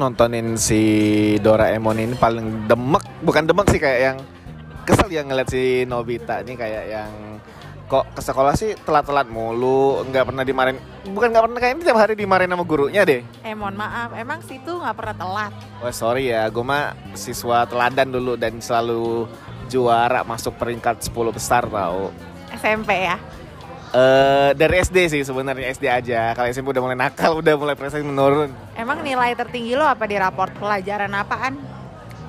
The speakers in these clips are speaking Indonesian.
nontonin si Doraemon ini paling demek, bukan demek sih kayak yang kesel ya ngeliat si Nobita ini kayak yang kok ke sekolah sih telat-telat mulu, nggak pernah dimarahin, bukan nggak pernah kayak ini tiap hari dimarahin sama gurunya deh. Eh mohon maaf, emang situ nggak pernah telat. Oh sorry ya, gue mah siswa teladan dulu dan selalu juara masuk peringkat 10 besar tau. SMP ya. Eh dari SD sih sebenarnya SD aja. Kalau SMP udah mulai nakal, udah mulai prestasi menurun. Emang nilai tertinggi lo apa di raport pelajaran apaan?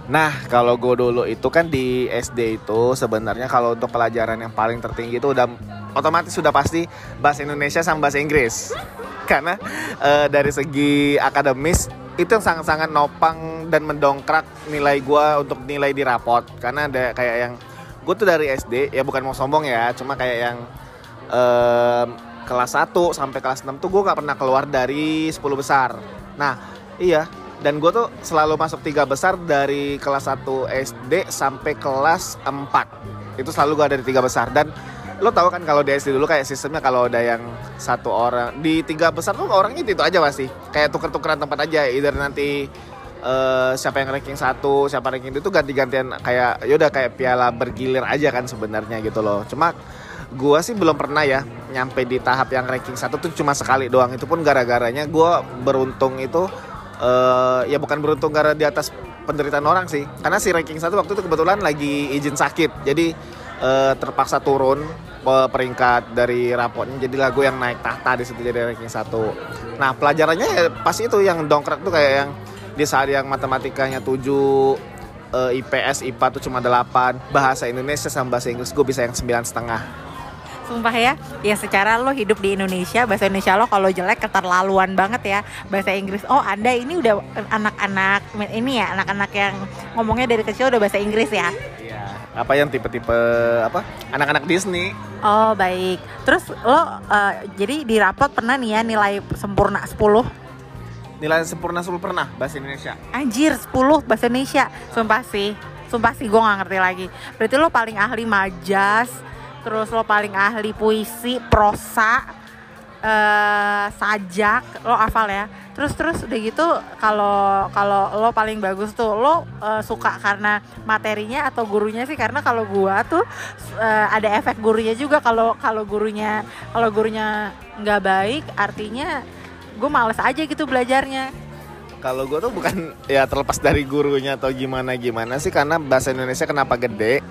Nah, kalau gue dulu itu kan di SD itu sebenarnya kalau untuk pelajaran yang paling tertinggi itu udah otomatis sudah pasti bahasa Indonesia sama bahasa Inggris. Karena eh, dari segi akademis itu yang sangat-sangat nopang dan mendongkrak nilai gue untuk nilai di raport. Karena ada kayak yang gue tuh dari SD ya bukan mau sombong ya, cuma kayak yang em, kelas 1 sampai kelas 6 tuh gue gak pernah keluar dari 10 besar. Nah, iya. Dan gue tuh selalu masuk tiga besar dari kelas 1 SD sampai kelas 4. Itu selalu gue ada di tiga besar. Dan lo tahu kan kalau di SD dulu kayak sistemnya kalau ada yang satu orang di tiga besar tuh orangnya itu, itu aja pasti. Kayak tuker-tukeran tempat aja. Either nanti eh, siapa yang ranking satu, siapa ranking itu ganti-gantian kayak yaudah kayak piala bergilir aja kan sebenarnya gitu loh. Cuma gua sih belum pernah ya nyampe di tahap yang ranking satu tuh cuma sekali doang. Itu pun gara-garanya gua beruntung itu eh, ya bukan beruntung karena di atas penderitaan orang sih. Karena si ranking satu waktu itu kebetulan lagi izin sakit. Jadi eh, terpaksa turun pe- peringkat dari rapotnya jadi lagu yang naik tahta di situ jadi ranking satu. Nah pelajarannya ya pasti itu yang dongkrak tuh kayak yang di saat yang matematikanya 7 eh, IPS IPA tuh cuma 8 bahasa Indonesia sama bahasa Inggris gue bisa yang sembilan setengah Sumpah ya, ya secara lo hidup di Indonesia, bahasa Indonesia lo kalau jelek keterlaluan banget ya. Bahasa Inggris, oh anda ini udah anak-anak, ini ya anak-anak yang ngomongnya dari kecil udah bahasa Inggris ya. Iya. apa yang tipe-tipe apa anak-anak Disney? Oh baik, terus lo eh, jadi di rapot pernah nih ya nilai sempurna 10 nilai sempurna 10 pernah bahasa Indonesia. Anjir 10 bahasa Indonesia. Sumpah sih. Sumpah sih gue gak ngerti lagi. Berarti lo paling ahli majas Terus lo paling ahli puisi Prosa eh sajak lo hafal ya. Terus terus udah gitu kalau kalau lo paling bagus tuh lo eh, suka karena materinya atau gurunya sih? Karena kalau gua tuh eh, ada efek gurunya juga. Kalau kalau gurunya kalau gurunya nggak baik artinya gue males aja gitu belajarnya. Kalau gue tuh bukan ya terlepas dari gurunya atau gimana gimana sih karena bahasa Indonesia kenapa gede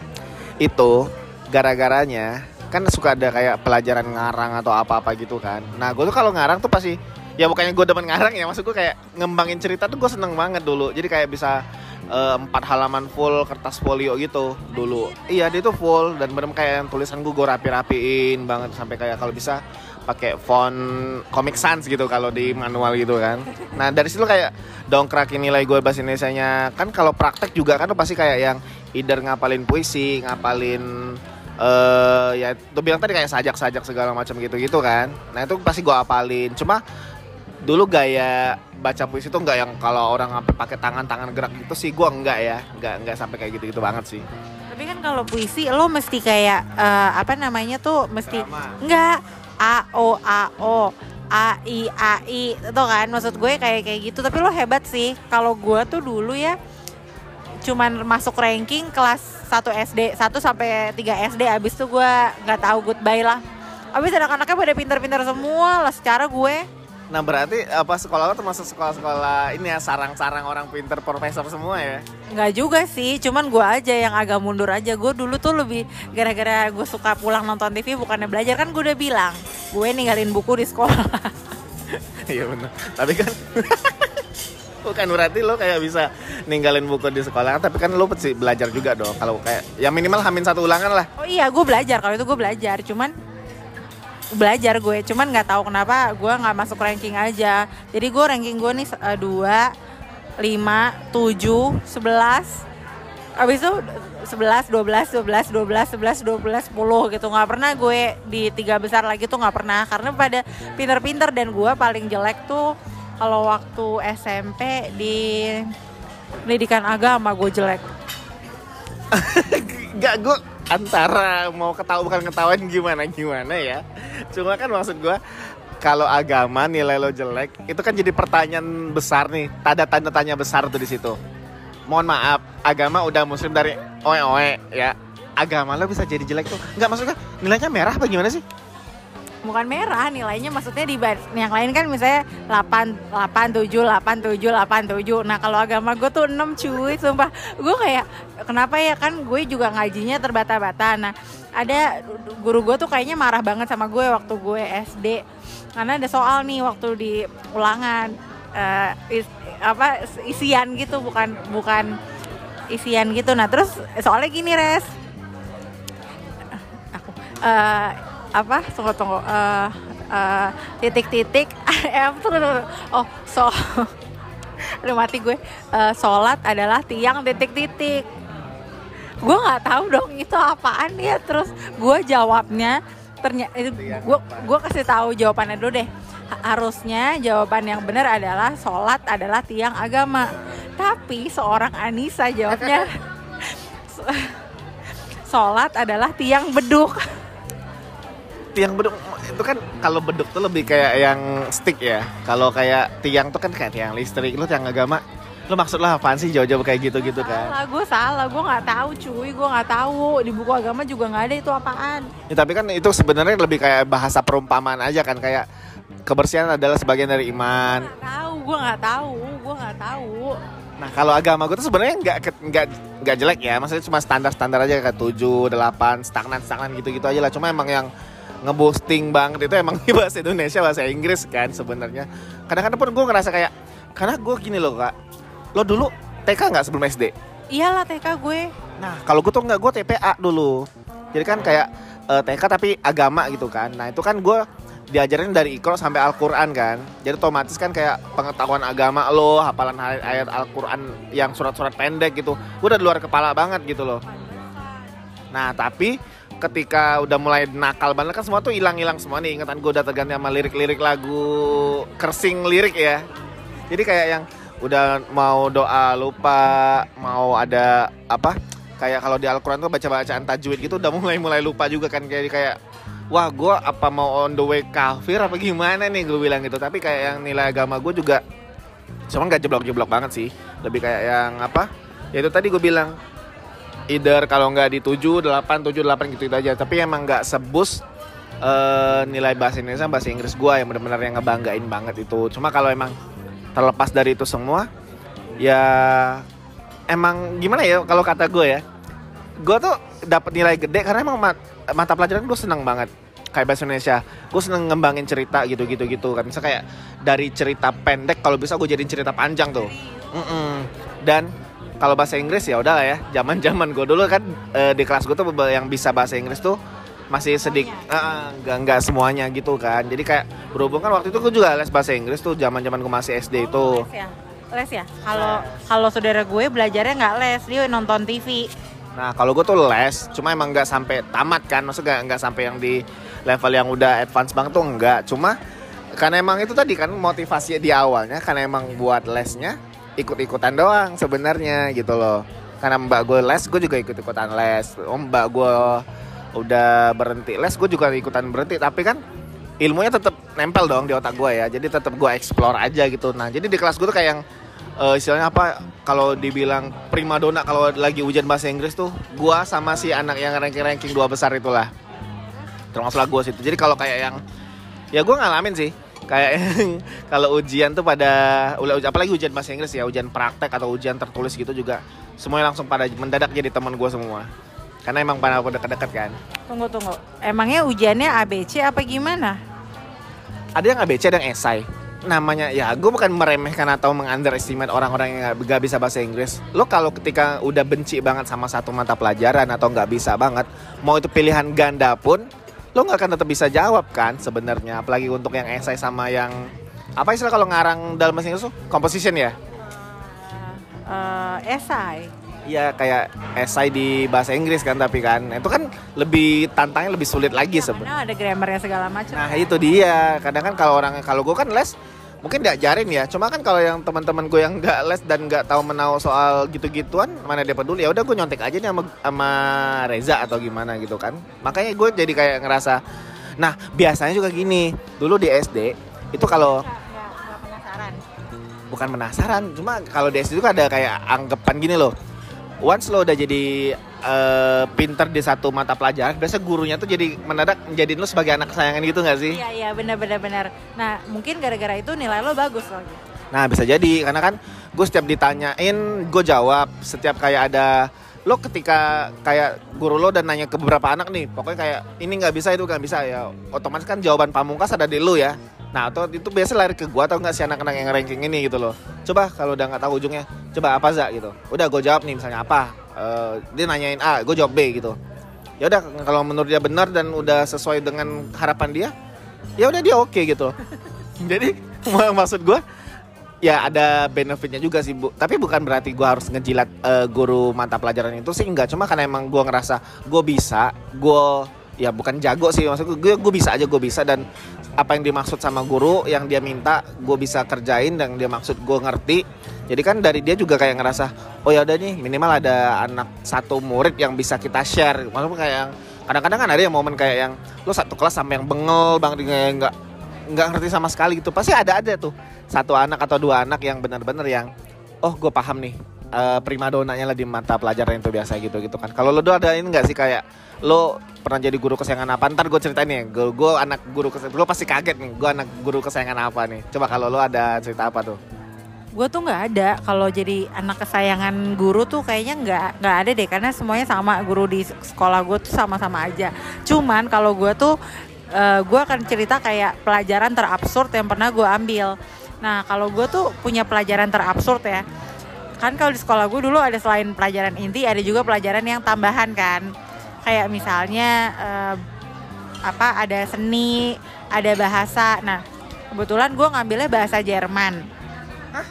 itu gara-garanya kan suka ada kayak pelajaran ngarang atau apa-apa gitu kan. Nah gue tuh kalau ngarang tuh pasti ya bukannya gue demen ngarang ya maksud gue kayak ngembangin cerita tuh gue seneng banget dulu. Jadi kayak bisa eh, empat halaman full kertas folio gitu dulu. Iya dia tuh full dan bener kayak yang tulisan gue gue rapi-rapiin banget sampai kayak kalau bisa pakai font Comic Sans gitu kalau di manual gitu kan. Nah dari situ kayak dongkrakin nilai gue bahasa Indonesia-nya. Kan kalau praktek juga kan pasti kayak yang either ngapalin puisi, ngapalin eh ya tuh bilang tadi kayak sajak-sajak segala macam gitu-gitu kan. Nah itu pasti gue apalin. Cuma dulu gaya baca puisi tuh nggak yang kalau orang sampai pakai tangan-tangan gerak gitu sih gue enggak ya, nggak nggak sampai kayak gitu-gitu banget sih. tapi kan kalau puisi lo mesti kayak eh, apa namanya tuh mesti Drama. enggak a o a o a i a i itu kan maksud gue kayak kayak gitu tapi lo hebat sih kalau gue tuh dulu ya cuman masuk ranking kelas 1 SD 1 sampai 3 SD abis itu gue nggak tahu goodbye lah abis anak-anaknya pada pintar-pintar semua lah secara gue Nah berarti apa sekolah lo termasuk sekolah-sekolah ini ya sarang-sarang orang pinter profesor semua ya? nggak juga sih cuman gue aja yang agak mundur aja gue dulu tuh lebih gara-gara gue suka pulang nonton TV bukannya belajar kan gue udah bilang gue ninggalin buku di sekolah Iya benar. Tapi kan bukan berarti lo kayak bisa ninggalin buku di sekolah, tapi kan lo pasti belajar juga dong. Kalau kayak ya minimal hamin satu ulangan lah. oh iya gue belajar. Kalau itu gue belajar. Cuman belajar gue cuman nggak tahu kenapa gue nggak masuk ranking aja. Jadi gue ranking gue nih eh, dua lima tujuh sebelas. Abis itu 11, 12, 12, 12, 11, 12, 10 gitu. Nggak pernah gue di tiga besar lagi tuh nggak pernah. Karena pada pinter-pinter dan gue paling jelek tuh kalau waktu SMP di pendidikan agama gue jelek. Gak gue antara mau ketawa bukan ketahuan gimana gimana ya. Cuma kan maksud gue kalau agama nilai lo jelek itu kan jadi pertanyaan besar nih. Tanda tanda tanya besar tuh di situ. Mohon maaf agama udah muslim dari oe oe ya. Agama lo bisa jadi jelek tuh. Nggak maksudnya nilainya merah apa gimana sih bukan merah nilainya maksudnya di yang lain kan misalnya 8 8 7 8 7 8 7 nah kalau agama gue tuh 6 cuy sumpah. Gue kayak kenapa ya? Kan gue juga ngajinya terbata-bata. Nah ada guru gue tuh kayaknya marah banget sama gue waktu gue SD karena ada soal nih waktu di ulangan eh, is- apa isian gitu bukan bukan isian gitu. Nah terus soalnya gini res. Eh, apa tunggu tunggu eh, eh, titik-titik eh apa, tunggu, tunggu. oh so Aduh mati gue. Eh, sholat adalah tiang titik-titik. Gue nggak tahu dong itu apaan ya terus gue jawabnya ternyata Tiang gue gue kasih tahu jawabannya dulu deh. Ha- harusnya jawaban yang benar adalah sholat adalah tiang agama. Tapi seorang Anissa jawabnya sholat adalah tiang beduk tiang beduk itu kan kalau beduk tuh lebih kayak yang stick ya. Kalau kayak tiang tuh kan kayak tiang listrik. Lu tiang agama lu maksud lah apaan sih jauh-jauh kayak gitu-gitu kan? Salah gue salah. Gue nggak tahu cuy. Gue nggak tahu. Di buku agama juga nggak ada itu apaan. Ya, tapi kan itu sebenarnya lebih kayak bahasa perumpamaan aja kan. Kayak kebersihan adalah sebagian dari iman. nggak tahu. Gue nggak tahu. Gue nggak tahu. Nah kalau agama gue tuh sebenarnya nggak nggak nggak jelek ya, maksudnya cuma standar-standar aja kayak 7, 8, stagnan stagnan gitu-gitu aja lah. Cuma emang yang ngeboosting banget itu emang bahasa Indonesia bahasa Inggris kan sebenarnya. Kadang-kadang pun gue ngerasa kayak karena gue gini loh kak, lo dulu TK nggak sebelum SD? iyalah TK gue Nah, kalau gue tuh nggak gue TPA dulu. Jadi kan kayak eh, TK tapi agama gitu kan. Nah, itu kan gue diajarin dari Iqra sampai Al-Qur'an kan. Jadi otomatis kan kayak pengetahuan agama lo, hafalan ayat, Al-Qur'an yang surat-surat pendek gitu. Udah di luar kepala banget gitu loh. Nah, tapi ketika udah mulai nakal banget kan semua tuh hilang-hilang semua nih ingatan gue udah terganti sama lirik-lirik lagu kersing lirik ya. Jadi kayak yang udah mau doa lupa mau ada apa kayak kalau di Al-Quran tuh baca-bacaan tajwid gitu udah mulai-mulai lupa juga kan. Jadi kayak wah gue apa mau on the way kafir apa gimana nih? Gue bilang gitu. Tapi kayak yang nilai agama gue juga cuma nggak jeblok-jeblok banget sih. Lebih kayak yang apa ya itu tadi gue bilang either kalau nggak di 7, 8, 7, 8 gitu, gitu aja. Tapi emang nggak sebus eh, nilai bahasa Indonesia bahasa Inggris gue yang benar-benar yang ngebanggain banget itu. Cuma kalau emang terlepas dari itu semua ya emang gimana ya kalau kata gue ya? Gue tuh dapat nilai gede karena emang mat- mata pelajaran gue seneng banget. Kayak bahasa Indonesia gue seneng ngembangin cerita gitu gitu gitu. Kan bisa kayak dari cerita pendek kalau bisa gue jadiin cerita panjang tuh. Mm-mm. dan kalau bahasa Inggris ya udahlah ya. Zaman zaman gue dulu kan eh, di kelas gue tuh yang bisa bahasa Inggris tuh masih sedikit nggak nggak semuanya gitu kan. Jadi kayak berhubung kan waktu itu gue juga les bahasa Inggris tuh zaman zaman gue masih SD itu. Les ya? Les ya? Kalau kalau saudara gue belajarnya nggak les dia nonton TV Nah kalau gue tuh les, cuma emang nggak sampai tamat kan, maksudnya nggak nggak sampai yang di level yang udah advance banget tuh enggak. Cuma karena emang itu tadi kan motivasi di awalnya, karena emang buat lesnya ikut-ikutan doang sebenarnya gitu loh. Karena mbak gue les, gue juga ikut-ikutan les. Om mbak gue udah berhenti les, gue juga ikutan berhenti. Tapi kan ilmunya tetap nempel dong di otak gue ya. Jadi tetap gue explore aja gitu. Nah jadi di kelas gue tuh kayak yang eh, istilahnya apa kalau dibilang primadona kalau lagi ujian bahasa Inggris tuh gua sama si anak yang ranking-ranking dua besar itulah termasuklah gua situ jadi kalau kayak yang ya gua ngalamin sih kayak kalau ujian tuh pada apalagi ujian bahasa Inggris ya ujian praktek atau ujian tertulis gitu juga semuanya langsung pada mendadak jadi teman gua semua. Karena emang pada udah deket kan. Tunggu tunggu. Emangnya ujiannya ABC apa gimana? Ada yang ABC ada yang esai namanya ya gue bukan meremehkan atau mengunderestimate orang-orang yang nggak bisa bahasa Inggris. Lo kalau ketika udah benci banget sama satu mata pelajaran atau nggak bisa banget mau itu pilihan ganda pun lo nggak akan tetap bisa jawab kan sebenarnya. Apalagi untuk yang esai sama yang apa istilah kalau ngarang dalam bahasa Inggris tuh? Composition ya? Eh, esai. Iya kayak esai di bahasa Inggris kan tapi kan itu kan lebih tantangnya lebih sulit lagi sebenarnya ada grammarnya segala macam. Nah itu dia. Kadang kan kalau orang kalau gue kan les mungkin diajarin ya. Cuma kan kalau yang teman-teman gue yang nggak les dan nggak tahu menau soal gitu-gituan mana dia peduli ya udah gue nyontek aja nih sama, sama Reza atau gimana gitu kan. Makanya gue jadi kayak ngerasa nah biasanya juga gini. Dulu di SD itu kalau bukan penasaran cuma kalau di SD itu ada kayak anggapan gini loh. Once lo udah jadi uh, pinter di satu mata pelajaran biasa gurunya tuh jadi mendadak menjadi lo sebagai anak kesayangan gitu nggak sih? Iya iya benar benar benar. Nah mungkin gara-gara itu nilai lo bagus lagi nah bisa jadi karena kan gue setiap ditanyain gue jawab. Setiap kayak ada lo ketika kayak guru lo dan nanya ke beberapa anak nih pokoknya kayak ini nggak bisa itu nggak bisa. Ya otomatis kan jawaban pamungkas ada di lo ya. Nah atau itu biasa lari ke gua atau nggak sih anak-anak yang ranking ini gitu loh. Coba kalau udah nggak tahu ujungnya coba apa za? Gitu. Udah gue jawab nih misalnya apa uh, dia nanyain A gue jawab B gitu. Ya udah kalau menurut dia benar dan udah sesuai dengan harapan dia ya udah dia oke okay, gitu. Jadi maksud gue ya ada benefitnya juga sih bu. Tapi bukan berarti gue harus ngejilat uh, guru mata pelajaran itu sih enggak. Cuma karena emang gue ngerasa gue bisa gue ya bukan jago sih maksud gue gue bisa aja gue bisa. Dan apa yang dimaksud sama guru yang dia minta gue bisa kerjain dan dia maksud gue ngerti. Jadi kan dari dia juga kayak ngerasa oh ya udah nih minimal ada anak satu murid yang bisa kita share. Maksudnya kayak yang kadang-kadang kan ada yang momen kayak yang lo satu kelas sampai yang bengel bang yang nggak nggak ngerti sama sekali gitu. Pasti ada ada tuh satu anak atau dua anak yang benar-benar yang oh gue paham nih uh, prima donanya lah di mata pelajaran itu biasa gitu gitu kan. Kalau lo tuh ada ini nggak sih kayak lo pernah jadi guru kesayangan apa? Ntar gue ceritain nih gue, gue anak guru kesayangan lo pasti kaget nih gue anak guru kesayangan apa nih? Coba kalau lo ada cerita apa tuh? Gue tuh nggak ada. Kalau jadi anak kesayangan guru tuh kayaknya nggak nggak ada deh. Karena semuanya sama guru di sekolah gue tuh sama-sama aja. Cuman kalau gue tuh uh, gue akan cerita kayak pelajaran terabsurd yang pernah gue ambil. Nah kalau gue tuh punya pelajaran terabsurd ya kan kalau di sekolah gue dulu ada selain pelajaran inti ada juga pelajaran yang tambahan kan. Kayak misalnya uh, apa ada seni ada bahasa. Nah kebetulan gue ngambilnya bahasa Jerman. Hah?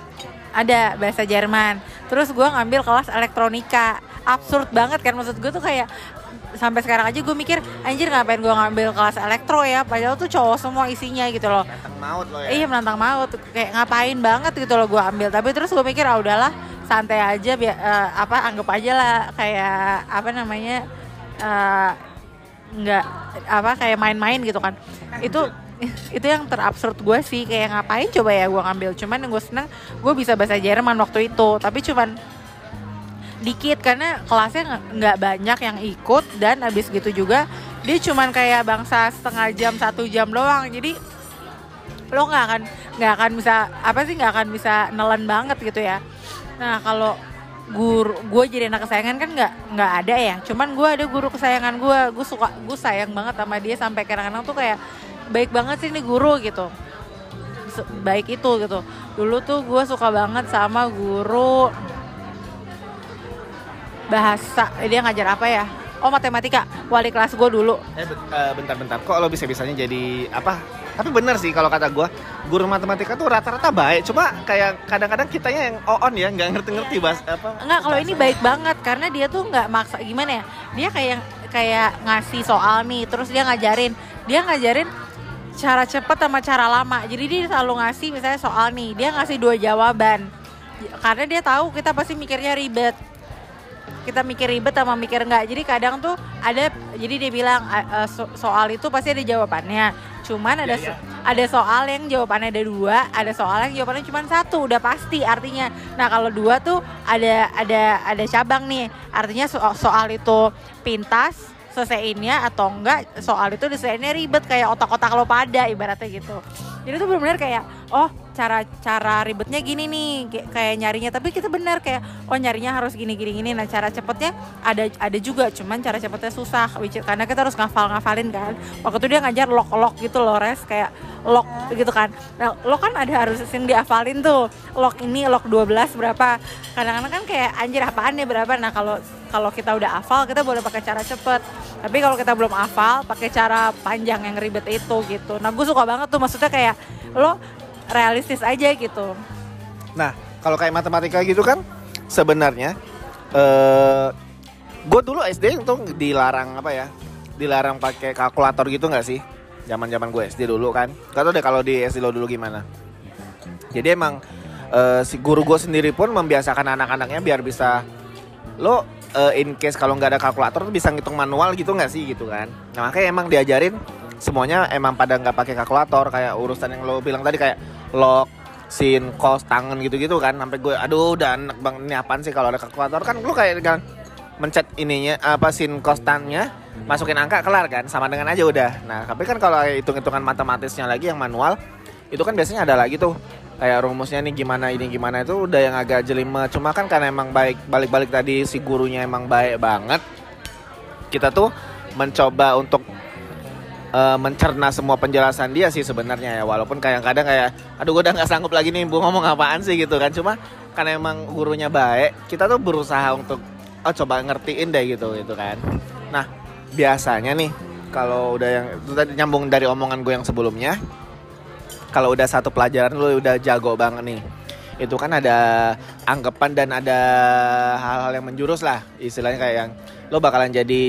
ada bahasa Jerman. Terus gue ngambil kelas elektronika. Absurd banget kan maksud gue tuh kayak sampai sekarang aja gue mikir anjir ngapain gue ngambil kelas elektro ya? Padahal tuh cowok semua isinya gitu loh. Menantang maut loh ya? Iya menantang maut. Kayak ngapain banget gitu loh gue ambil. Tapi terus gue mikir ah udahlah santai aja biar uh, apa anggap aja lah kayak apa namanya uh, nggak apa kayak main-main gitu kan. Itu itu yang terabsurd gue sih kayak ngapain coba ya gue ngambil. Cuman yang gue seneng gue bisa bahasa Jerman waktu itu. Tapi cuman dikit karena kelasnya nggak banyak yang ikut dan abis gitu juga dia cuman kayak bangsa setengah jam satu jam doang. Jadi lo nggak akan nggak akan bisa apa sih nggak akan bisa nelen banget gitu ya. Nah kalau guru gue jadi anak kesayangan kan nggak nggak ada ya. Cuman gue ada guru kesayangan gue gue suka gue sayang banget sama dia sampai kadang-kadang tuh kayak baik banget sih ini guru gitu. Baik itu gitu. Dulu tuh gue suka banget sama guru bahasa dia ngajar apa ya? Oh matematika. Wali kelas gue dulu. Eh bentar-bentar. Kok lo bisa-bisanya jadi apa? Tapi bener sih kalau kata gue guru matematika tuh rata-rata baik. Cuma kayak kadang-kadang kitanya yang on ya nggak ngerti-ngerti iya. bahas apa nggak kalau ini baik banget. Karena dia tuh nggak maksa gimana ya? Dia kayak kayak ngasih soal nih terus dia ngajarin. Dia ngajarin cara cepat sama cara lama. Jadi dia selalu ngasih misalnya soal nih. Dia ngasih dua jawaban. Karena dia tahu kita pasti mikirnya ribet kita mikir ribet sama mikir enggak jadi kadang tuh ada jadi dia bilang soal itu pasti ada jawabannya. Cuman ada ya, ya. ada soal yang jawabannya ada dua ada soal yang jawabannya cuma satu udah pasti artinya. Nah kalau dua tuh ada ada ada cabang nih. Artinya soal, soal itu pintas selesaiinnya atau enggak soal itu desainnya ribet kayak otak-otak lo pada ibaratnya gitu. Jadi tuh benar-benar kayak oh cara cara ribetnya gini nih kayak nyarinya. Tapi kita benar kayak oh nyarinya harus gini gini gini. Nah cara cepetnya ada ada juga. Cuman cara cepetnya susah karena kita harus ngafal ngafalin kan. Waktu itu dia ngajar lock lock gitu loh res. Kayak lock gitu kan. Nah lo kan ada harus yang diafalin tuh. Lock ini lock 12 berapa. Kadang-kadang kan kayak anjir apaan nih berapa? Nah kalau kalau kita udah hafal kita boleh pakai cara cepet. Tapi kalau kita belum hafal pakai cara panjang yang ribet itu gitu. Nah gue suka banget tuh. Maksudnya kayak lo realistis aja gitu. Nah, kalau kayak matematika gitu kan sebenarnya uh, eh, gue dulu SD itu dilarang apa ya? Dilarang pakai kalkulator gitu nggak sih? Zaman-zaman gue SD dulu kan. Gak tau deh kalau di SD lo dulu gimana. jadi emang eh, si guru gue sendiri pun membiasakan anak-anaknya biar bisa lo eh, in case kalau nggak ada kalkulator tuh bisa ngitung manual gitu nggak sih gitu kan nah makanya emang diajarin semuanya emang pada nggak pakai kalkulator kayak urusan yang lo bilang tadi kayak log sin kos tangan gitu-gitu kan. Sampai gue aduh udah enak bang ini apaan sih kalau ada kalkulator? Kan lo kayak kan mencet ininya apa sin kostannya masukin angka kelar kan? Sama dengan aja udah. Nah tapi kan kalau hitung-hitungan matematisnya lagi yang manual itu kan biasanya ada lagi tuh. Kayak rumusnya nih gimana ini gimana itu udah yang agak jelimet. Cuma kan karena emang baik balik-balik tadi si gurunya emang baik banget kita tuh mencoba untuk eh, mencerna semua penjelasan dia sih sebenarnya ya. Walaupun kadang-kadang kayak aduh gue udah nggak sanggup lagi nih bu ngomong apaan sih? gitu kan. Cuma karena emang gurunya baik kita tuh berusaha untuk oh coba ngertiin deh gitu gitu kan. Nah biasanya nih kalau udah yang itu tadi nyambung dari omongan gue yang sebelumnya kalau udah satu pelajaran lu udah jago banget nih itu kan ada anggapan dan ada hal-hal yang menjurus lah istilahnya kayak yang lo bakalan jadi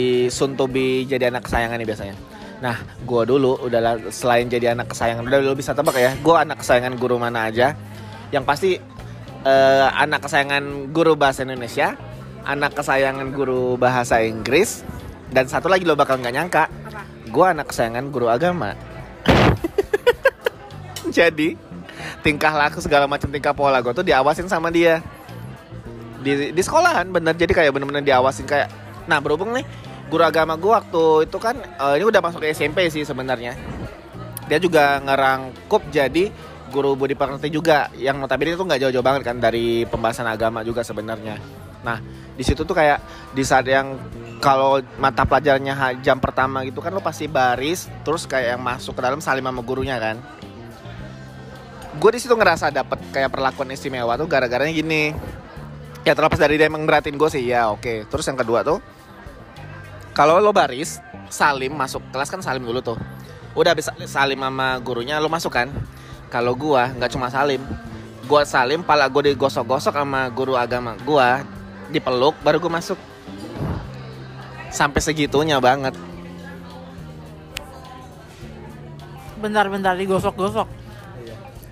be jadi anak kesayangan nih biasanya nah gue dulu udah selain jadi anak kesayangan udah lo bisa tebak ya gue anak kesayangan guru mana aja? Yang pasti eh, anak kesayangan guru bahasa Indonesia anak kesayangan guru bahasa Inggris dan satu lagi lo bakal nggak nyangka gue anak kesayangan guru agama. Jadi tingkah laku segala macam tingkah pola gue tuh diawasin sama dia. Di di sekolahan bener. Jadi kayak bener-bener diawasin kayak nah berhubung nih guru agama gue waktu itu kan eh, ini udah masuk ke SMP sih sebenarnya. Dia juga ngerangkup jadi guru budi pekerti juga yang notabene itu nggak jauh-jauh banget kan dari pembahasan agama juga sebenarnya. Nah di situ tuh kayak di saat yang kalau mata pelajarannya jam pertama gitu kan lo pasti baris terus kayak yang masuk ke dalam salim sama gurunya kan. Gue di situ ngerasa dapet kayak perlakuan istimewa tuh gara-garanya gini. Ya terlepas dari dia emang beratin gue sih ya oke. Terus yang kedua tuh kalau lo baris salim masuk kelas kan salim dulu tuh. Udah bisa salim sama gurunya lo masuk kan? Kalau gua nggak cuma salim. Gua salim pala gue digosok-gosok sama guru agama gua dipeluk baru gue masuk. Sampai segitunya banget. Bentar-bentar digosok-gosok.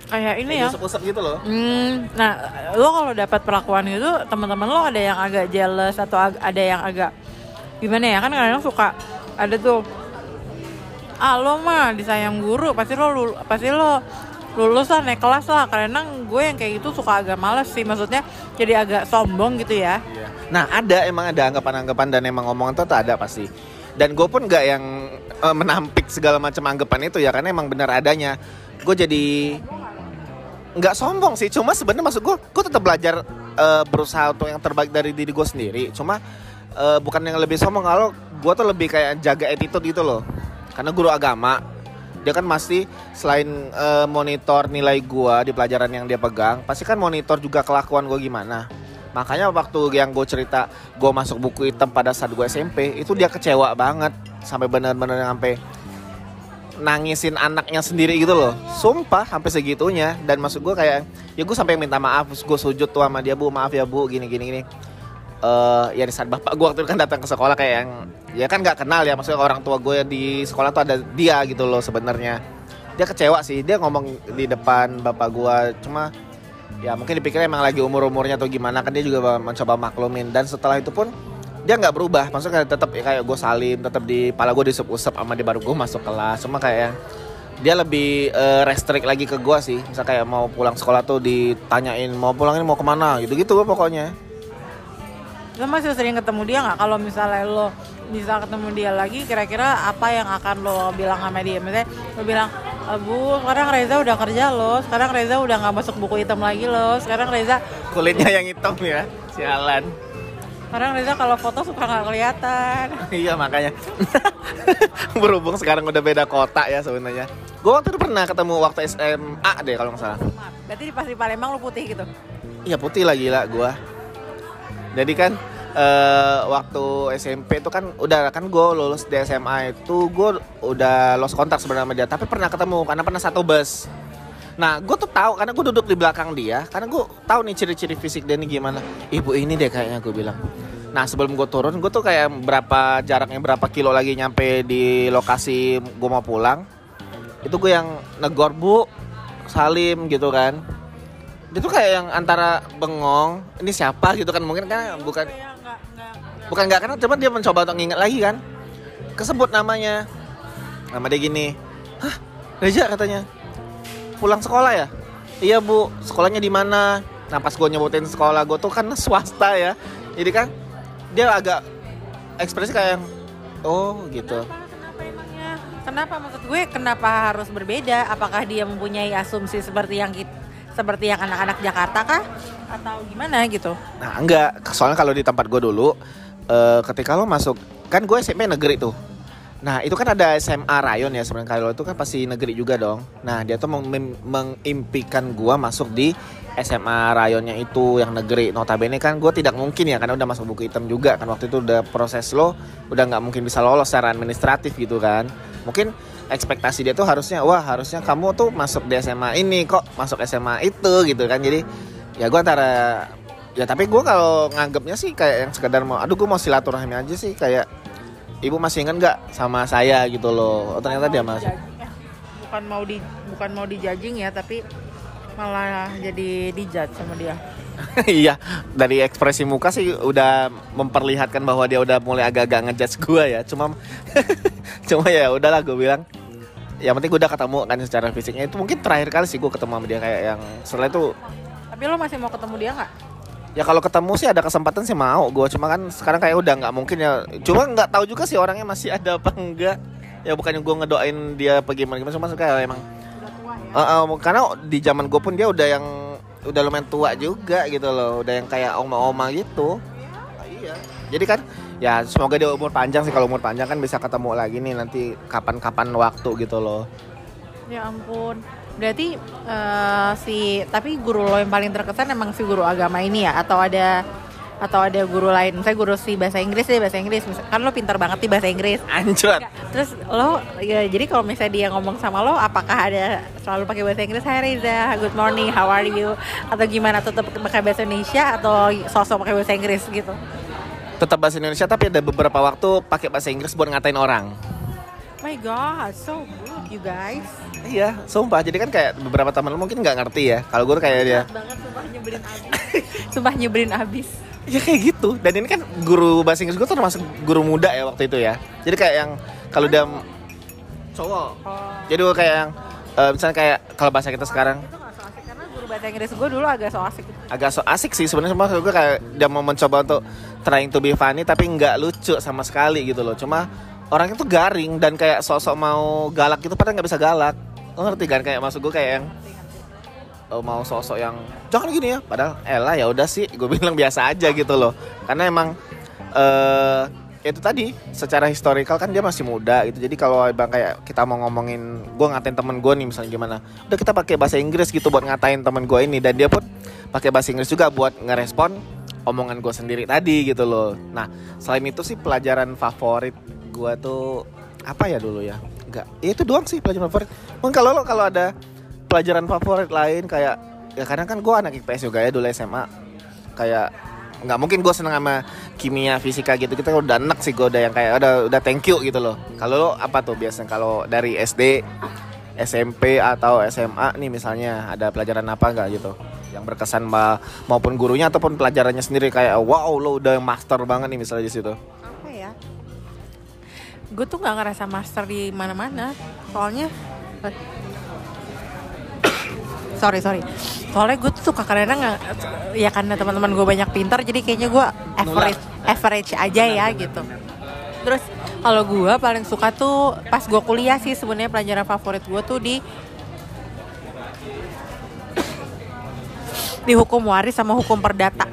Kayak ini ya. Usap gitu loh. Hmm, nah lo kalau dapat perlakuan itu teman-teman lo ada yang agak jealous atau ag- ada yang agak gimana ya kan kadang suka ada tuh ah lo mah disayang guru pasti lo lul- pasti lo lulus lah naik kelas lah karena gue yang kayak gitu suka agak males sih maksudnya jadi agak sombong gitu ya Nah ada emang ada anggapan-anggapan dan emang omongan tuh ada pasti. Dan gue pun nggak yang eh, menampik segala macam anggapan itu ya karena emang benar adanya. Gue jadi nggak sombong sih, cuma sebenarnya maksud gue, gue tetap belajar eh, berusaha untuk yang terbaik dari diri gue sendiri. Cuma eh, bukan yang lebih sombong kalau gue tuh lebih kayak jaga attitude gitu loh. Karena guru agama dia kan pasti selain eh, monitor nilai gua di pelajaran yang dia pegang, pasti kan monitor juga kelakuan gue gimana. Makanya waktu yang gue cerita gue masuk buku hitam pada saat gue SMP itu dia kecewa banget sampai benar-benar sampai nangisin anaknya sendiri gitu loh sumpah sampai segitunya dan maksud gue kayak ya gue sampai minta maaf gue sujud tuh sama dia bu maaf ya bu gini gini gini eh ya di saat bapak gue waktu itu kan datang ke sekolah kayak yang ya kan nggak kenal ya maksudnya orang tua gue di sekolah tuh ada dia gitu loh sebenarnya. Dia kecewa sih dia ngomong di depan bapak gue cuma ya mungkin dipikirnya emang lagi umur umurnya atau gimana kan dia juga mencoba maklumin. Dan setelah itu pun dia nggak berubah maksudnya tetap ya kayak gue salim tetap di pala gue disep-usep sama dia baru gue masuk kelas. Cuma kayak dia lebih eh, restrict lagi ke gue sih. Misal kayak mau pulang sekolah tuh ditanyain mau pulang ini mau ke mana? gitu gitu pokoknya lo masih sering ketemu dia nggak? Kalau misalnya lo bisa ketemu dia lagi kira-kira apa yang akan lo bilang sama dia? Misalnya lo bilang "Eh, bu sekarang Reza udah kerja lo sekarang Reza udah nggak masuk buku hitam lagi lo sekarang Reza kulitnya yang hitam ya sialan. Sekarang Reza kalau foto suka nggak kelihatan. Iya makanya. Berhubung sekarang udah beda kota ya sebenarnya. Gue waktu itu pernah ketemu waktu SMA deh kalau nggak salah. Berarti di pasti Palembang lo putih gitu? Iya putih lah gila gua. Jadi kan eh, waktu SMP itu kan udah kan gue lulus di SMA itu gue udah lost kontak sebenarnya sama dia tapi pernah ketemu karena pernah satu bus. Nah gue tuh tahu karena gue duduk di belakang dia karena gue tahu nih ciri-ciri fisik dia nih gimana. Ibu ini deh kayaknya gue bilang. Nah sebelum gue turun gue tuh kayak berapa jaraknya berapa kilo lagi nyampe di lokasi gue mau pulang. Itu gue yang negor bu salim gitu kan dia tuh kayak yang antara bengong ini siapa? gitu kan. Mungkin kan bukan bukan nggak kenal cuman dia mencoba untuk nginget lagi kan. Kesebut namanya. Nama dia gini hah Reja katanya. Pulang sekolah ya? Iya bu. Sekolahnya di mana? Nah pas gue nyebutin sekolah gue tuh kan swasta ya. Jadi kan dia agak ekspresi kayak yang oh gitu. Kenapa, kenapa emangnya? Kenapa? Maksud gue kenapa harus berbeda? Apakah dia mempunyai asumsi seperti yang kita, seperti yang anak-anak Jakarta kah? Atau gimana gitu? Nah enggak, soalnya kalau di tempat gue dulu, eh, ketika lo masuk, kan gue SMP negeri tuh. Nah itu kan ada SMA Rayon ya sebenarnya kalau itu kan pasti negeri juga dong. Nah dia tuh meng- mengimpikan gue masuk di SMA Rayonnya itu yang negeri. Notabene kan gue tidak mungkin ya karena udah masuk buku hitam juga kan waktu itu udah proses lo udah nggak mungkin bisa lolos secara administratif gitu kan. Mungkin ekspektasi dia tuh harusnya wah harusnya kamu tuh masuk di SMA ini kok masuk SMA itu gitu kan. Jadi ya gue antara ya tapi gue kalau nganggapnya sih kayak yang sekedar mau aduh gue mau silaturahmi aja sih kayak ibu masih ingat nggak sama saya? Gitu loh. Oh, ternyata dia masih bukan mau di bukan mau dijudging ya tapi malah jadi dijudge sama dia iya dari ekspresi muka sih udah memperlihatkan bahwa dia udah mulai agak-agak ngejudge gue ya. Cuma cuma ya udahlah gue bilang. Yang penting gue udah ketemu kan secara fisiknya. Itu mungkin terakhir kali sih gue ketemu sama dia kayak yang setelah itu tapi lo masih mau ketemu dia nggak? Ya kalau ketemu sih ada kesempatan sih mau gue cuma kan sekarang kayak udah nggak mungkin ya. Cuma nggak tahu juga sih orangnya masih ada apa enggak. Ya bukannya gue ngedoain dia apa gimana gimana cuma kayak emang udah tua ya? Eh, eh, karena di zaman gue pun dia udah yang udah lumayan tua juga gitu loh udah yang kayak oma-oma gitu. Iya. Jadi kan ya semoga dia umur panjang sih kalau umur panjang kan bisa ketemu lagi nih nanti kapan-kapan waktu gitu loh. Ya ampun. Berarti eh, si tapi guru lo yang paling terkesan emang si guru agama ini ya? Atau ada atau ada guru lain misalnya guru si bahasa Inggris deh bahasa Inggris. Kan lo pintar banget di bahasa Inggris. Anjir terus lo ya jadi kalau misalnya dia ngomong sama lo apakah ada selalu pakai bahasa Inggris? Hai Reza. Good morning. How are you? Atau gimana? Tetap pakai bahasa Indonesia atau sosok pakai bahasa Inggris gitu? Tetap bahasa Indonesia tapi ada beberapa waktu pakai bahasa Inggris buat ngatain orang. My god so good you guys. Iya sumpah. Jadi kan kayak beberapa teman lu mungkin nggak ngerti ya kalau gue kayak dia. Banget sumpah nyebelin abis. Sumpah nyebelin abis ya kayak gitu. Dan ini kan guru bahasa Inggris gue tuh termasuk guru muda ya waktu itu ya. Jadi kayak yang kalau dia cowok. Oh. jadi gue kayak yang eh, misalnya kayak kalau bahasa kita sekarang. Itu gak so asik. Karena guru bahasa Inggris gue dulu agak so asik. Agak so asik sih sebenarnya. Cuma gue kayak dia mau mencoba untuk trying to be funny tapi nggak lucu sama sekali gitu loh. Cuma orangnya tuh garing dan kayak sosok mau galak gitu padahal nggak bisa galak. Lo ngerti kan? Kayak maksud gue kayak yang oh, mau sosok yang jangan gini ya. padahal elah ya udah sih gue bilang biasa aja gitu loh. Karena emang eh itu tadi secara historical kan dia masih muda gitu. Jadi kalau bang kayak kita mau ngomongin gue ngatain temen gue nih misalnya gimana udah kita pakai bahasa Inggris gitu buat ngatain temen gue ini. Dan dia pun pakai bahasa Inggris juga buat ngerespon omongan gue sendiri tadi gitu loh. Nah selain itu sih pelajaran favorit gue tuh apa ya dulu ya? Enggak ya itu doang sih pelajaran favorit. Mungkin kalau lo kalau ada pelajaran favorit lain kayak ya kadang kan gue anak IPS juga ya dulu SMA kayak nggak mungkin gue seneng sama kimia fisika gitu kita udah enak sih gue udah yang kayak udah udah thank you gitu loh. Kalau lo apa tuh biasanya kalau dari SD SMP atau SMA nih misalnya ada pelajaran apa nggak gitu? Yang berkesan ma- maupun gurunya ataupun pelajarannya sendiri kayak wow lo udah master banget nih misalnya di situ. Apa ya? Gue tuh nggak ngerasa master di mana-mana. Soalnya sorry sorry. Soalnya gue tuh suka karena nggak ya karena teman-teman gue banyak pintar jadi kayaknya gue average average aja ya gitu. terus kalau gue paling suka tuh pas gue kuliah sih sebenarnya pelajaran favorit gue tuh di di hukum waris sama hukum perdata.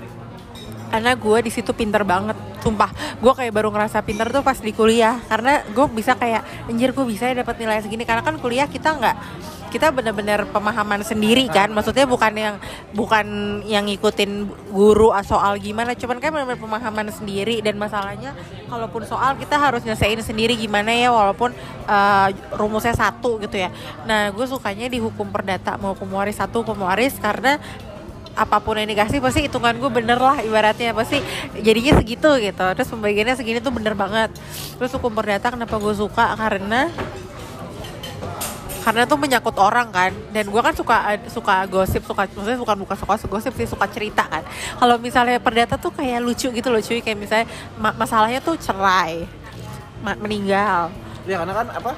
Karena gue di situ pinter banget sumpah. Gue kayak baru ngerasa pinter tuh pas di kuliah karena gue bisa kayak anjir gue bisa ya dapat nilai segini. Karena kan kuliah kita nggak kita bener-bener pemahaman sendiri kan. Maksudnya bukan yang bukan yang ngikutin guru soal gimana. Cuman kan bener-bener pemahaman sendiri. Dan masalahnya kalaupun soal kita harus nyelesain sendiri gimana ya walaupun uh, rumusnya satu gitu ya. Nah gue sukanya di hukum perdata mau hukum waris satu hukum waris karena apa pun yang dikasih pasti hitungan gue bener lah ibaratnya. Pasti jadinya segitu gitu. Terus pembagiannya segini tuh bener banget. Terus hukum perdata kenapa gue suka? Karena karena tuh menyangkut orang kan. Dan gue kan suka suka gosip suka maksudnya bukan bukan suka gosip sih suka cerita kan. Kalau misalnya perdata tuh kayak lucu gitu loh cuy. Kayak misalnya ma- masalahnya tuh cerai ma- meninggal. Ya karena kan apa?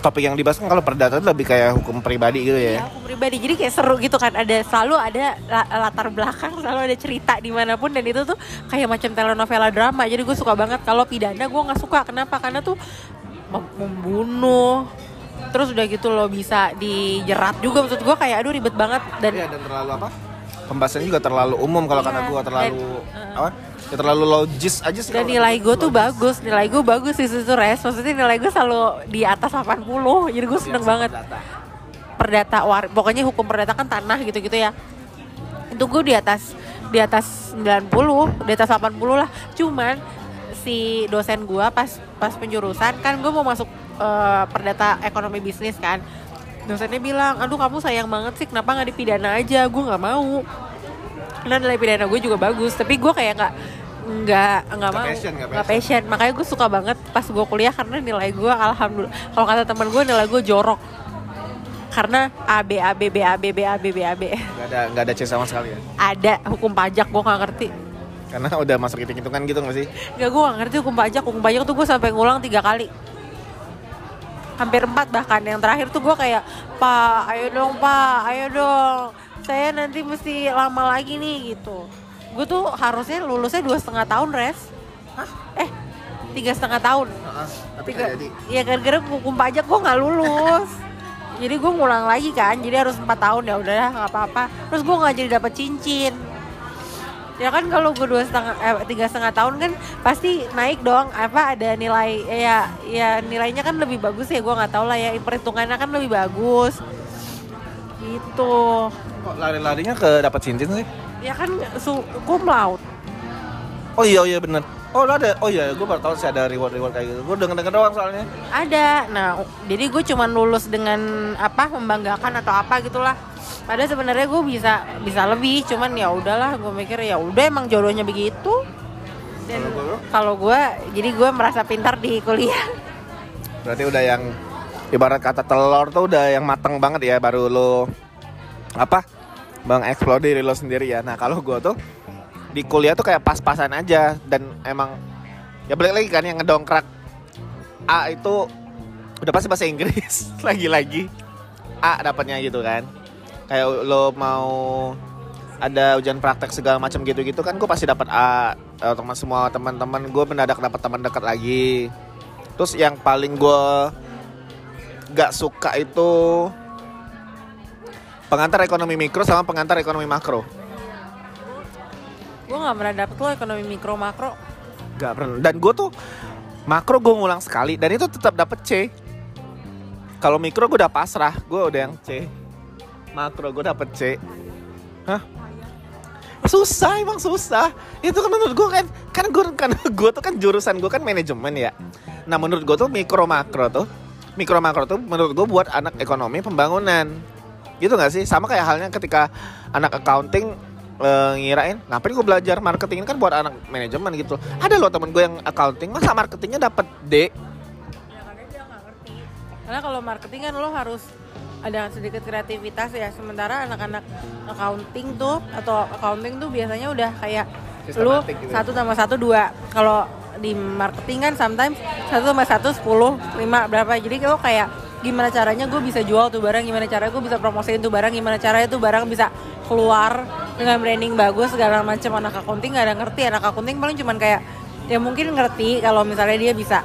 Topik yang dibahas kan kalau perdata itu lebih kayak hukum pribadi gitu ya. Ya. aku pribadi. Jadi kayak seru gitu kan. Ada selalu ada la- latar belakang selalu ada cerita di mana pun. Dan itu tuh kayak macam telenovela drama. Jadi gue suka banget. Kalau pidana gue nggak suka. Kenapa? Karena tuh mem- membunuh terus udah gitu loh bisa dijerat juga maksud gue kayak aduh ribet banget dan Iya dan terlalu apa? Pembahasannya juga terlalu umum kalau Iya, kata gua terlalu dan, apa? Ya terlalu logis aja sih. dan nilai gue tuh logis. bagus nilai gue bagus di situ res maksudnya nilai gue selalu di atas 80 jadi gue seneng Iya, banget perdata. perdata war pokoknya hukum perdata kan tanah gitu-gitu ya itu gue di atas di atas 90 di atas 80 lah cuman si dosen gue pas pas penjurusan kan gue mau masuk eh, perdata ekonomi bisnis kan. Dosennya bilang aduh kamu sayang banget sih kenapa nggak dipidana aja? Gue nggak mau. Karena nilai pidana gue juga bagus tapi gue kayak nggak nggak nggak Nggak mau. passion, nggak nggak passion. makanya gue suka banget pas gue kuliah karena nilai gue alhamdulillah kalau kata teman gue nilai gue jorok. Karena A B A B B A B B A B B A B. Nggak ada nggak ada C sama sekali ya. ada hukum pajak gue nggak ngerti. Karena udah masuk hitung hitungan gitu nggak sih? Gak gue gak ngerti hukum pajak. Hukum pajak tuh gue sampai ngulang tiga kali Hampir empat bahkan. Yang terakhir tuh gue kayak Pak ayo dong pak Ayo dong. Saya nanti mesti lama lagi nih gitu. Gue tuh harusnya lulusnya dua setengah tahun res. Hah? Eh tiga setengah tahun. Tapi Tiga, jadi. ya gara-gara hukum pajak gue nggak lulus. Jadi gue ngulang lagi kan jadi harus empat tahun. Ya udahlah nggak apa-apa. Terus gue nggak jadi dapat cincin ya kan kalau gue dua setengah eh, tiga setengah tahun kan pasti naik dong apa ada nilai ya ya nilainya kan lebih bagus ya gue nggak tahu lah ya perhitungannya kan lebih bagus gitu Kok lari-larinya ke dapat cincin sih? ya kan su cum laude Oh iya iya bener. Oh ada. Oh iya, gue baru tahu sih ada reward reward kayak gitu. Gue denger denger doang soalnya. ada nah jadi gue cuman lulus dengan apa membanggakan atau apa gitulah padahal sebenarnya gue bisa bisa lebih cuman ya udahlah gue mikir ya udah emang jodohnya begitu dan Kalau gue jadi gue merasa pintar di kuliah Berarti udah yang ibarat kata telur tuh udah yang mateng banget ya baru lo apa? Bang explore diri lo sendiri ya. Nah, kalau gue tuh di kuliah tuh kayak pas-pasan aja dan emang ya balik lagi kan yang ngedongkrak A itu udah pasti bahasa Inggris lagi-lagi A dapatnya gitu kan kayak lo mau ada ujian praktek segala macam gitu-gitu kan gue pasti dapat A Eh, teman semua teman-teman gue mendadak dapat teman dekat lagi terus yang paling gue gak suka itu pengantar ekonomi mikro sama pengantar ekonomi makro gue nggak pernah dapet lo ekonomi mikro makro Gak pernah. Dan gue tuh makro gue ngulang sekali dan itu tetap dapet C. Kalau mikro gue udah pasrah, gue udah yang C. Makro gue dapet C. Hah? Susah emang susah. Itu kan menurut gue kan kan gue kan gue tuh kan jurusan gue kan manajemen ya. Nah menurut gue tuh mikro makro tuh mikro makro tuh menurut gue buat anak ekonomi pembangunan. Gitu gak sih? Sama kayak halnya ketika anak accounting eh, ngirain ngapain gue belajar marketing ini kan buat anak manajemen gitu ada loh temen gue yang accounting masa marketingnya dapat D ya karena dia nggak ngerti karena kalau marketing kan lo harus ada sedikit kreativitas ya. Sementara anak-anak accounting tuh atau accounting tuh biasanya udah kayak lu gitu ya. satu tambah satu dua. Kalau di marketing kan sometimes satu tambah satu sepuluh lima berapa. Jadi lo kayak gimana caranya gue bisa jual tuh barang gimana caranya gue bisa promosiin tuh barang gimana caranya tuh barang bisa keluar dengan branding bagus segala macam. Anak accounting nggak ada ngerti. Anak accounting paling cuman kayak ya mungkin ngerti kalau misalnya dia bisa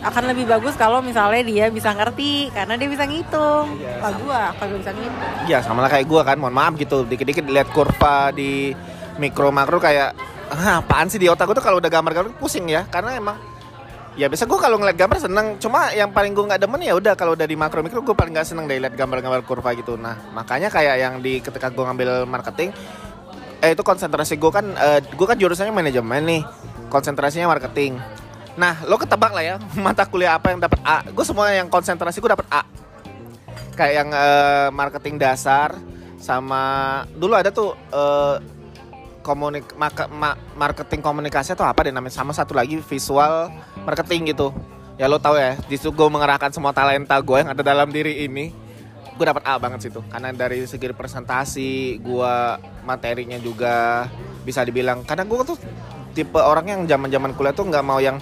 akan lebih bagus kalau misalnya dia bisa ngerti karena dia bisa ngitung. Iya, Lah gua kagak bisa ngitung. ya sama lah kayak gue kan mohon maaf gitu. Dikit-dikit lihat kurva di mikro makro kayak ah, apaan sih di otak gue tuh kalau udah gambar-gambar pusing ya. Karena emang ya biasa gue kalau ngeliat gambar seneng. Cuma yang paling gue nggak demen ya udah kalau udah di makro mikro gue paling nggak seneng deh lihat gambar-gambar kurva gitu. Nah makanya kayak yang di ketika gue ngambil marketing eh itu konsentrasi gue kan eh, gue kan jurusannya manajemen nih. Konsentrasinya marketing nah lo ketebak lah ya mata kuliah apa yang dapat A? Gue semua yang konsentrasi gue dapat A. Kayak yang eh, marketing dasar sama dulu ada tuh eh, komunik maka- ma- marketing komunikasi atau apa deh namanya? Sama satu lagi visual marketing gitu. Ya lo tau ya di situ gue mengerahkan semua talenta gue yang ada dalam diri ini gue dapat A banget situ. Karena dari segi presentasi gue materinya juga bisa dibilang karena gue tuh tipe orang yang zaman zaman kuliah tuh nggak mau yang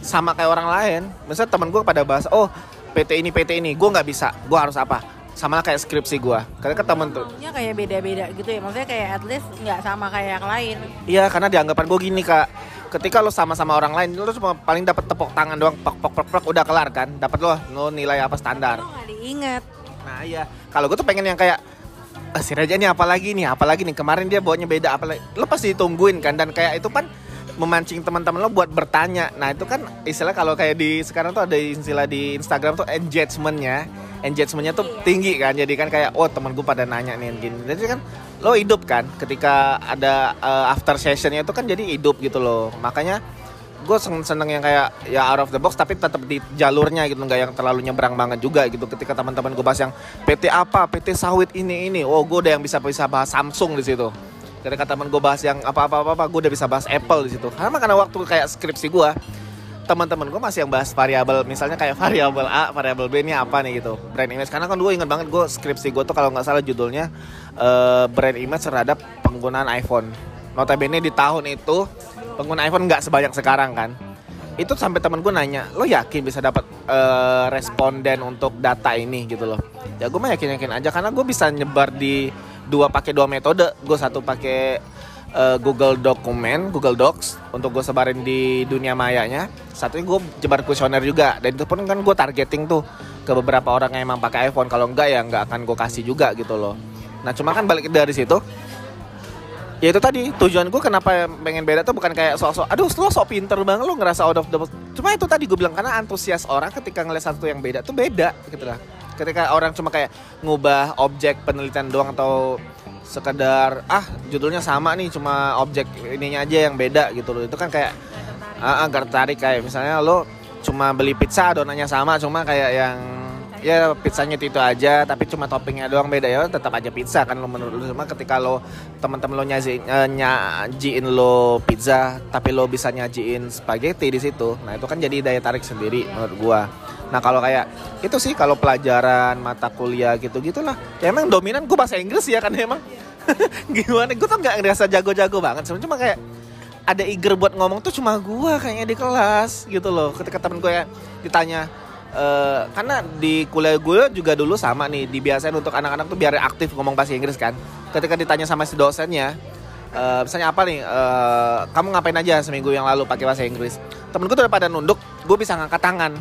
sama kayak orang lain. Misalnya temen gue pada bahas oh PT ini PT ini. Gue nggak bisa. Gue harus apa? Sama lah kayak skripsi gue karena ke temen tuh. Maunya kayak beda-beda gitu ya. Maksudnya kayak at least nggak sama kayak yang lain. Iya karena dianggapan gue gini kak. Ketika lo sama-sama orang lain Lo cuma paling dapat tepuk tangan doang Pok pok pok pok udah kelar kan? Dapat lo lo nilai apa standar. Lo nggak diingat Nah iya. Kalau gue tuh pengen yang kayak ah, Si Raja ini apalagi nih? Apalagi nih? Kemarin dia bawanya beda apalagi Lo pasti ditungguin kan? Dan kayak itu kan memancing teman-teman lo buat bertanya. Nah itu kan istilah kalau kayak di Sekarang tuh ada istilah di Instagram tuh engagementnya. Engagementnya tuh tinggi kan. Jadi kan kayak Oh temen gue pada nanya nih gini. Jadi kan lo hidup kan ketika ada uh, after sessionnya itu kan jadi hidup gitu loh. Makanya gue seneng, seneng yang kayak ya out of the box tapi tetap di jalurnya gitu. Nggak yang terlalu nyebrang banget juga gitu. Ketika teman-teman gue bahas yang PT apa? PT sawit ini ini. Oh gue udah yang bisa bisa bahas Samsung di situ ketika teman gue bahas yang apa apa apa, apa gue udah bisa bahas Apple di situ. Karena karena waktu kayak skripsi gue teman-teman gue masih yang bahas variabel misalnya kayak variabel A, variabel B ini apa nih gitu brand image. Karena kan gue inget banget gue skripsi gue tuh kalau nggak salah judulnya eh, brand image terhadap penggunaan iPhone. Notabene di tahun itu pengguna iPhone nggak sebanyak sekarang kan. Itu sampai temen gue nanya lo yakin bisa dapat eh, responden untuk data ini? Gitu loh. Ya gue mah yakin yakin aja karena gue bisa nyebar di dua pakai dua metode gue satu pakai eh, Google Dokumen, Google Docs untuk gue sebarin di dunia mayanya. Satunya gue jebar kuesioner juga dan itu pun kan gue targeting tuh ke beberapa orang yang emang pakai iPhone. Kalau enggak ya nggak akan gue kasih juga gitu loh. Nah cuma kan balik dari situ ya itu tadi tujuan gue kenapa pengen beda tuh bukan kayak sok-sok aduh lo sok pinter banget lo ngerasa out of the cuma itu tadi gue bilang karena antusias orang ketika ngeliat satu yang beda tuh beda gitu lah ketika orang cuma kayak ngubah objek penelitian doang atau sekedar ah judulnya sama nih cuma objek ininya aja yang beda gitu loh. Itu kan kayak ah, gak tertarik. Kayak misalnya lo cuma beli pizza adonannya sama cuma kayak yang ya pizzanya itu, aja tapi cuma toppingnya doang beda ya. Tetap aja pizza kan lo menurut lo cuma ketika lo teman-teman lo nyaji, eh, nyajiin lo pizza tapi lo bisa nyajiin spaghetti di situ nah itu kan jadi daya tarik sendiri menurut gua. Nah kalau kayak itu sih kalau pelajaran mata kuliah gitu gitulah ya emang dominan gua bahasa Inggris ya kan emang. Gimana? Gue tuh nggak ngerasa jago-jago banget. Sebenarnya cuma kayak ada eager buat ngomong tuh cuma gua kayaknya di kelas gitu loh. Ketika temen gue ya ditanya eh, karena di kuliah gue juga dulu sama nih dibiasain untuk anak-anak tuh biar aktif ngomong bahasa Inggris kan. Ketika ditanya sama si dosennya eh, misalnya apa nih eh, kamu ngapain aja seminggu yang lalu pakai bahasa Inggris? Temen gue tuh udah pada nunduk gue bisa ngangkat tangan.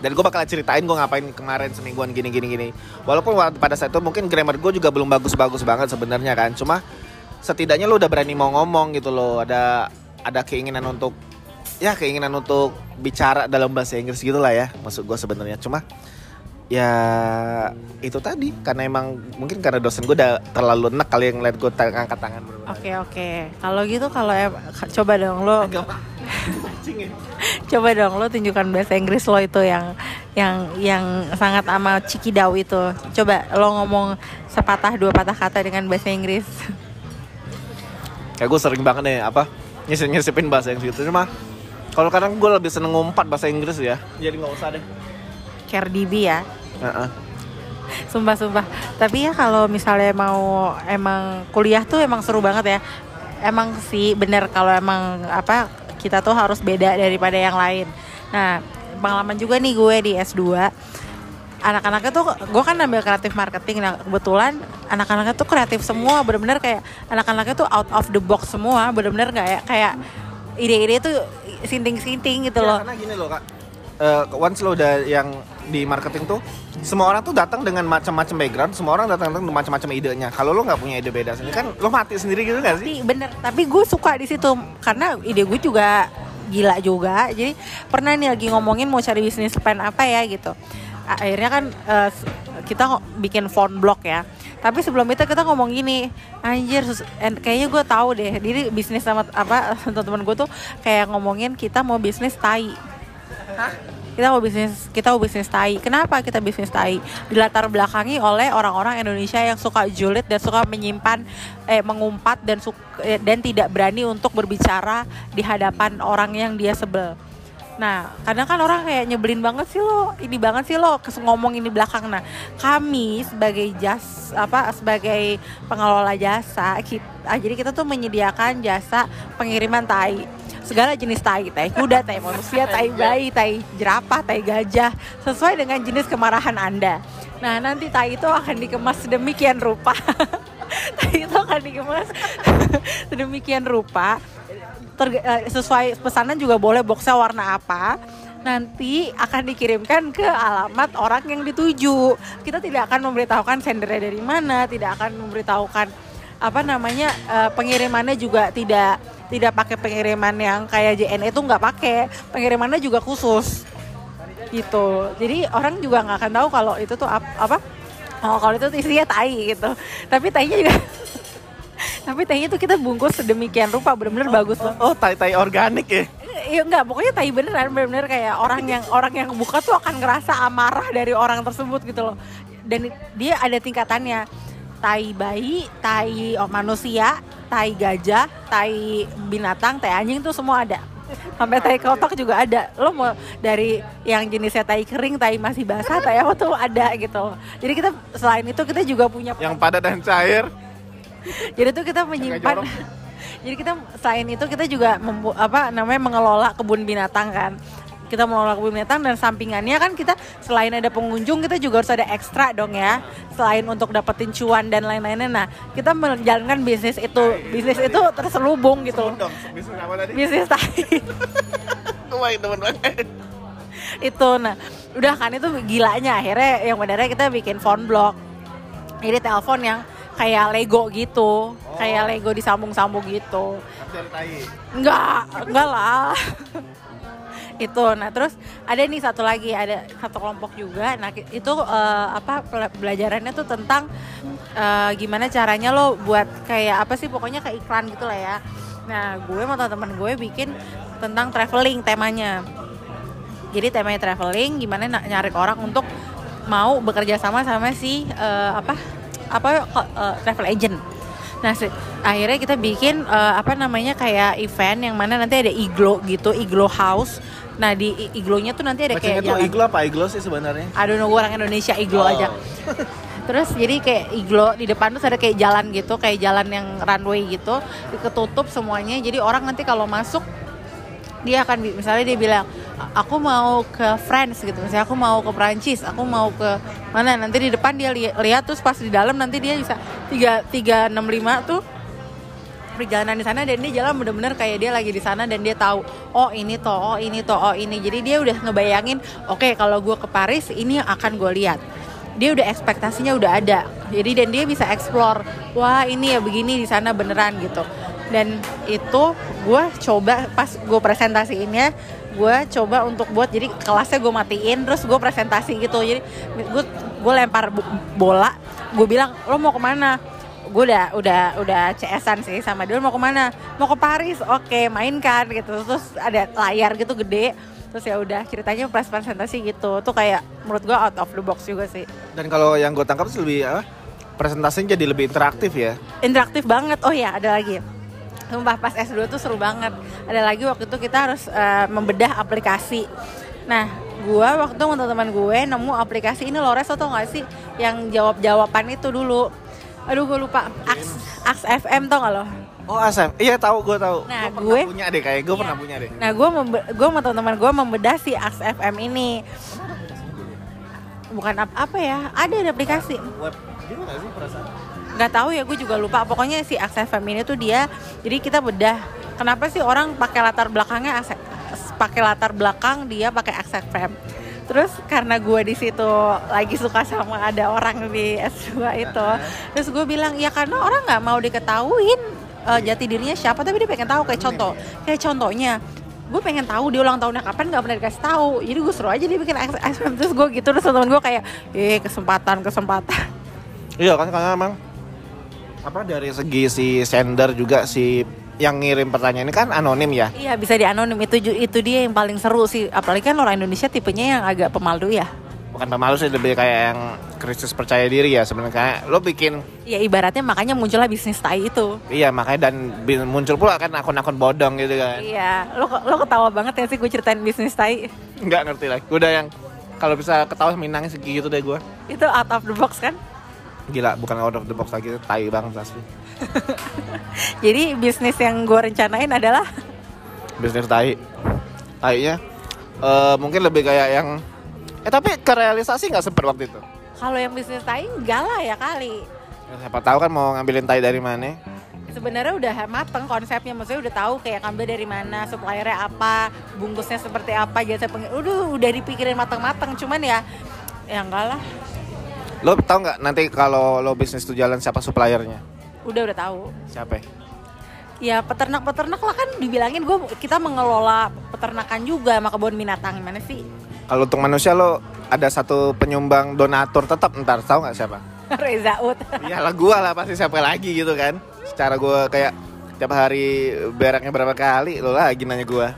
Dan gue bakal ceritain gue ngapain kemarin semingguan gini gini gini. Walaupun wa- pada saat itu mungkin grammar gue juga belum bagus-bagus banget sebenarnya kan. Cuma setidaknya lo udah berani mau ngomong gitu loh ada ada keinginan untuk ya keinginan untuk bicara dalam bahasa Inggris gitu lah ya maksud gue sebenarnya cuma ya itu tadi karena emang mungkin karena dosen gue udah terlalu enak kali yang ngeliat gue ta- ngangkat tangan. Oke oke. Kalau gitu kalau em- coba dong lo ya. coba dong lo tunjukkan bahasa Inggris lo itu yang yang yang sangat ama cikidau itu. Coba lo ngomong sepatah dua patah kata dengan bahasa Inggris. kayak gue sering banget nih apa nyisip nyisipin bahasa Inggris gitu cuma kalau kadang gue lebih seneng ngumpat bahasa Inggris ya jadi nggak usah deh Cardi B ya. Heeh. Sumpah sumpah. Tapi ya kalau misalnya mau emang kuliah tuh emang seru banget ya. Emang sih bener kalau emang apa kita tuh harus beda daripada yang lain. Nah pengalaman juga nih gue di S2 anak-anaknya tuh gue kan ambil kreatif marketing nah kebetulan anak-anaknya tuh kreatif semua bener-bener kayak anak-anaknya tuh out of the box semua bener-bener kayak kayak ide-ide tuh sinting-sinting gitu Ya, loh. karena gini loh kak. Eh, once lo udah yang di marketing tuh semua orang tuh datang dengan macam-macam background semua orang datang dengan macam-macam idenya. Kalau lo nggak punya ide beda sendiri kan lo mati sendiri gitu gak sih? Tapi bener tapi gue suka di situ karena ide gue juga gila juga. Jadi pernah nih lagi ngomongin mau cari bisnis plan apa ya gitu. Akhirnya kan eh, s- kita bikin phone block ya tapi sebelum itu kita ngomong gini anjir sus- en- kayaknya gue tahu deh diri bisnis sama apa teman-teman gue tuh kayak ngomongin kita mau bisnis tai. Kita mau bisnis kita mau bisnis tai. Kenapa kita bisnis tai? Dilatar belakangi oleh orang-orang Indonesia yang suka julid dan suka menyimpan eh mengumpat dan suka, dan tidak berani untuk berbicara di hadapan orang yang dia sebel Nah, kadang kan orang kayak nyebelin banget sih lo, ini banget sih lo ngomong ini belakang. Nah, kami sebagai jas apa sebagai pengelola jasa, kita, jadi kita tuh menyediakan jasa pengiriman tai segala jenis tai, tai kuda, tai manusia, tai bayi, tai jerapah, tai gajah, sesuai dengan jenis kemarahan Anda. Nah, nanti tai itu akan dikemas sedemikian rupa. tai itu akan dikemas sedemikian rupa terg- eh, sesuai pesanan juga boleh boxnya warna apa nanti akan dikirimkan ke alamat orang yang dituju. Kita tidak akan memberitahukan sendernya dari mana tidak akan memberitahukan apa namanya eh, pengirimannya juga tidak tidak pakai pengiriman yang kayak JNE itu nggak pakai pengirimannya juga khusus. Gitu. Jadi orang juga nggak akan tahu kalau itu tuh ap- apa oh kalau itu tuh isinya tai gitu. Tapi tainya juga tapi tainya tuh kita bungkus sedemikian rupa bener-bener bagus loh Oh, tai-tai organik ya. Iya enggak, pokoknya tai beneran bener-bener kayak orang yang orang yang buka tuh akan ngerasa amarah dari orang tersebut gitu loh. Dan dia ada tingkatannya. Tai bayi, tai manusia, tai gajah, tai binatang, tai anjing tuh semua ada. Sampai tai kotok juga ada. Lo mau dari yang jenisnya tai kering, tai masih basah, tai apa tuh ada gitu. Jadi kita selain itu kita juga punya Yang padat dan cair. jadi tuh kita menyimpan jadi kita selain itu kita juga membu- apa namanya mengelola kebun binatang kan. Kita mengelola kebun binatang dan sampingannya kan kita selain ada pengunjung kita juga harus ada ekstra dong ya. Selain untuk dapetin cuan dan lain-lainnya. Nah kita menjalankan bisnis itu bisnis itu terselubung gitu. Dong, bisnis apa tadi? bisnis banget. itu nah udah kan itu gilanya. Akhirnya yang benernya kita bikin phone block. Jadi telepon yang kayak Lego gitu kayak Lego disambung-sambung gitu. Enggak, enggak lah. itu. Nah, terus ada nih satu lagi, ada satu kelompok juga. Nah, itu eh, apa pel- belajarannya tuh tentang eh, gimana caranya lo buat kayak apa sih pokoknya kayak iklan gitu lah ya. Nah, gue sama teman-teman gue bikin tentang traveling temanya. Jadi temanya traveling gimana na- nyari orang untuk mau bekerja sama sama si eh, apa apa eh, travel agent. Nah, akhirnya kita bikin eh, apa namanya kayak event yang mana nanti ada iglo gitu, iglo house. Nah, di iglonya tuh nanti ada Bacanya kayak tuh jalan. iglo apa iglo sih sebenarnya? I don't know, gue orang Indonesia iglo Oh. aja. Terus jadi kayak iglo di depan tuh ada kayak jalan gitu, kayak jalan yang runway gitu, ketutup semuanya. Jadi orang nanti kalau masuk dia akan misalnya dia bilang "A- aku mau ke France gitu. Misalnya aku mau ke Prancis aku mau ke mana. Nanti di depan dia li- lihat terus pas di dalam nanti dia bisa tiga tiga enam lima tuh perjalanan di sana. Dan dia jalan bener-bener kayak dia lagi di sana dan dia tahu oh ini toh oh ini toh oh ini. Jadi dia udah ngebayangin oke kalau gue ke Paris ini akan gue lihat. Dia udah ekspektasinya udah ada. Jadi dan dia bisa explore wah ini ya begini di sana beneran gitu. Dan itu gue coba pas gue presentasiinnya gue coba untuk buat jadi kelasnya gue matiin terus gue presentasi gitu. Jadi gue gue lempar bola gue bilang lo mau ke mana? Gue udah udah udah CS-an sih sama dia mau ke mana? Mau ke Paris. Oke mainkan gitu. Terus ada layar gitu gede. Terus ya udah ceritanya presentasi gitu. Tuh kayak menurut gue out of the box juga sih. Dan kalau yang gue tangkap sih lebih apa? Presentasinya jadi lebih interaktif ya. interaktif banget. Oh ya ada lagi Sumpah pas S2 tuh seru banget ada lagi waktu itu kita harus eh, membedah aplikasi nah gua waktu itu sama teman gue nemu aplikasi ini Lores tau gak sih yang jawab jawaban itu dulu aduh gue lupa Aks, Aks FM tau gak lo Oh asam, iya tahu gue tahu. Nah, Gua gue- punya deh kayak gue Iya. pernah punya deh. Nah, gue gue sama teman-teman gue membedah si Aks FM ini. Bukan apa, apa ya? Ada ada aplikasi. Web gitu nggak sih perasaan? Nggak tahu ya, gue juga lupa. Pokoknya si Aks FM ini tuh dia. Jadi kita bedah. Kenapa sih orang pakai latar belakangnya pakai latar belakang dia pakai Aks FM. Terus karena gue di situ lagi suka sama ada orang di S2 itu, terus gue bilang ya karena orang nggak mau diketahuin eh, jati dirinya siapa, tapi dia pengen tahu kayak contoh, kayak contohnya gue pengen tahu dia ulang tahunnya kapan nggak pernah dikasih tahu jadi gue suruh aja dia bikin XM terus gue gitu terus temen gue kayak eh kesempatan kesempatan Iya kan karena emang apa dari segi si sender juga si yang ngirim pertanyaan ini kan anonim ya. iya bisa di anonim itu itu dia yang paling seru sih. Apalagi kan orang Indonesia tipenya yang agak pemalu ya. Bukan pemalu sih lebih kayak yang krisis percaya diri ya sebenarnya. Kayak lo bikin ya ibaratnya makanya muncullah bisnis tai itu. Iya makanya dan muncul pula kan akun-akun bodong gitu kan. Iya. Lo lo ketawa banget ya sih gue ceritain bisnis tai? Nggak ngerti lagi. Gue udah yang kalau bisa ketawa minangnya segi gitu deh gue itu out of the box kan gila bukan out of the box lagi tai banget asli. Jadi bisnis yang gue rencanain adalah? Bisnis tai. Tai-nya eh, mungkin lebih kayak yang eh tapi kerealisasi nggak sempet waktu itu? Kalau yang bisnis tai enggak lah ya kali. Ya, siapa tahu kan mau ngambilin tai dari mana? Sebenarnya udah mateng konsepnya maksudnya udah tahu kayak ngambil dari mana suppliernya apa bungkusnya seperti apa jasa peng udah udah dipikirin mateng-mateng cuman ya ya enggak lah lo tau nggak nanti kalau lo bisnis tuh jalan siapa suppliernya? Udah udah tahu. Siapa? Ya peternak-peternak lah kan dibilangin. Gue kita mengelola peternakan juga sama kebun binatang. Gimana sih? Kalau untuk manusia lo ada satu penyumbang donatur tetap ntar tahu nggak siapa? Reza Ut Iyalah gua lah pasti siapa lagi gitu kan. Secara gua kayak tiap hari beraknya berapa kali lo lagi nanya gua